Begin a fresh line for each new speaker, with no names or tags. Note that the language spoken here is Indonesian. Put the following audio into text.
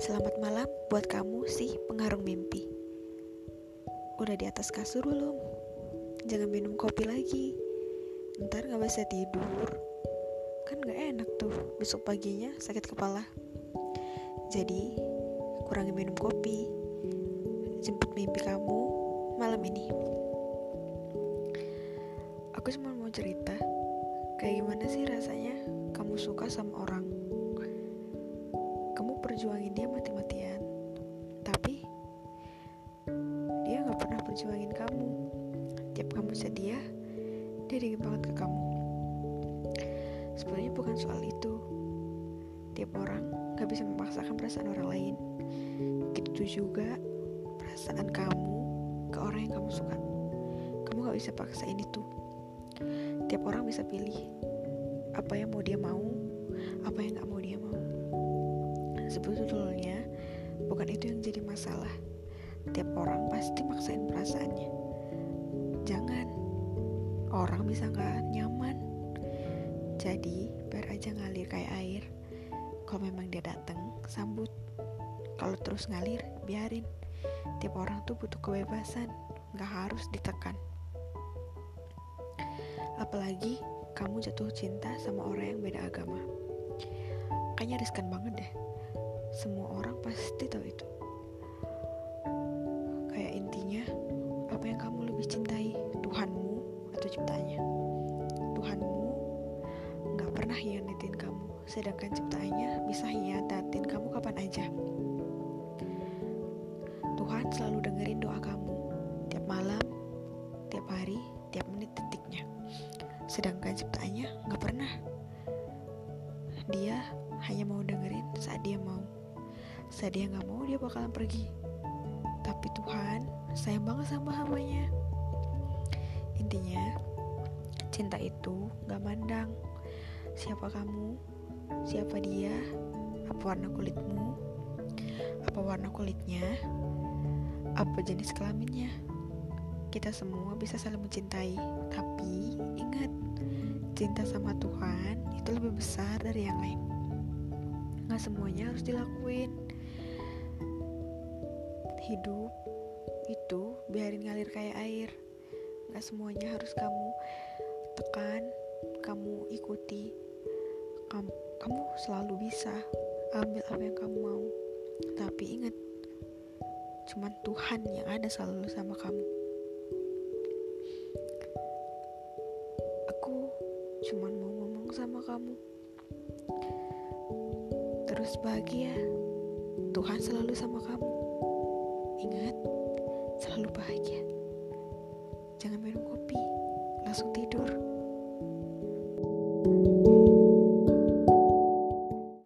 Selamat malam buat kamu sih pengarung mimpi. Udah di atas kasur belum? Jangan minum kopi lagi. Ntar gak bisa tidur. Kan gak enak tuh Besok paginya sakit kepala. Jadi kurangi minum kopi. Jemput mimpi kamu malam ini. Aku cuma mau cerita Kayak gimana sih rasanya kamu suka sama orang perjuangin dia mati-matian. Tapi dia nggak pernah perjuangin kamu. Tiap kamu sedia dia dingin banget ke kamu. Sebenarnya bukan soal itu. Tiap orang nggak bisa memaksakan perasaan orang lain. Gitu juga perasaan kamu ke orang yang kamu suka. Kamu nggak bisa paksain itu. Tiap orang bisa pilih apa yang mau dia mau apa yang nggak mau dia mau Sebetulnya bukan itu yang jadi masalah. Tiap orang pasti maksain perasaannya. Jangan, orang bisa nggak nyaman. Jadi biar aja ngalir kayak air. Kalau memang dia datang, sambut. Kalau terus ngalir, biarin. Tiap orang tuh butuh kebebasan, nggak harus ditekan. Apalagi kamu jatuh cinta sama orang yang beda agama. Kayaknya riskan banget deh semua orang pasti tahu itu. Kayak intinya apa yang kamu lebih cintai? Tuhanmu atau ciptanya Tuhanmu nggak pernah hianatin kamu sedangkan ciptaannya bisa hianatin kamu kapan aja. Tuhan selalu dengerin doa kamu tiap malam tiap hari tiap menit detiknya sedangkan ciptaannya nggak pernah. Dia hanya mau dengerin saat dia mau saat dia nggak mau dia bakalan pergi. Tapi Tuhan sayang banget sama hambanya intinya cinta itu gak mandang. Siapa kamu? Siapa dia? Apa warna kulitmu? Apa warna kulitnya? Apa jenis kelaminnya? Kita semua bisa saling mencintai. Tapi ingat cinta sama Tuhan itu lebih besar dari yang lain. Nggak semuanya harus dilakuin hidup itu biarin ngalir kayak air. Gak semuanya harus kamu tekan kamu ikuti. Kamu, kamu selalu bisa ambil apa yang kamu mau. Tapi ingat cuman Tuhan yang ada selalu sama kamu. Aku cuman mau ngomong sama kamu. Terus bahagia Tuhan selalu sama kamu Ingat, selalu bahagia. Jangan minum kopi, langsung tidur.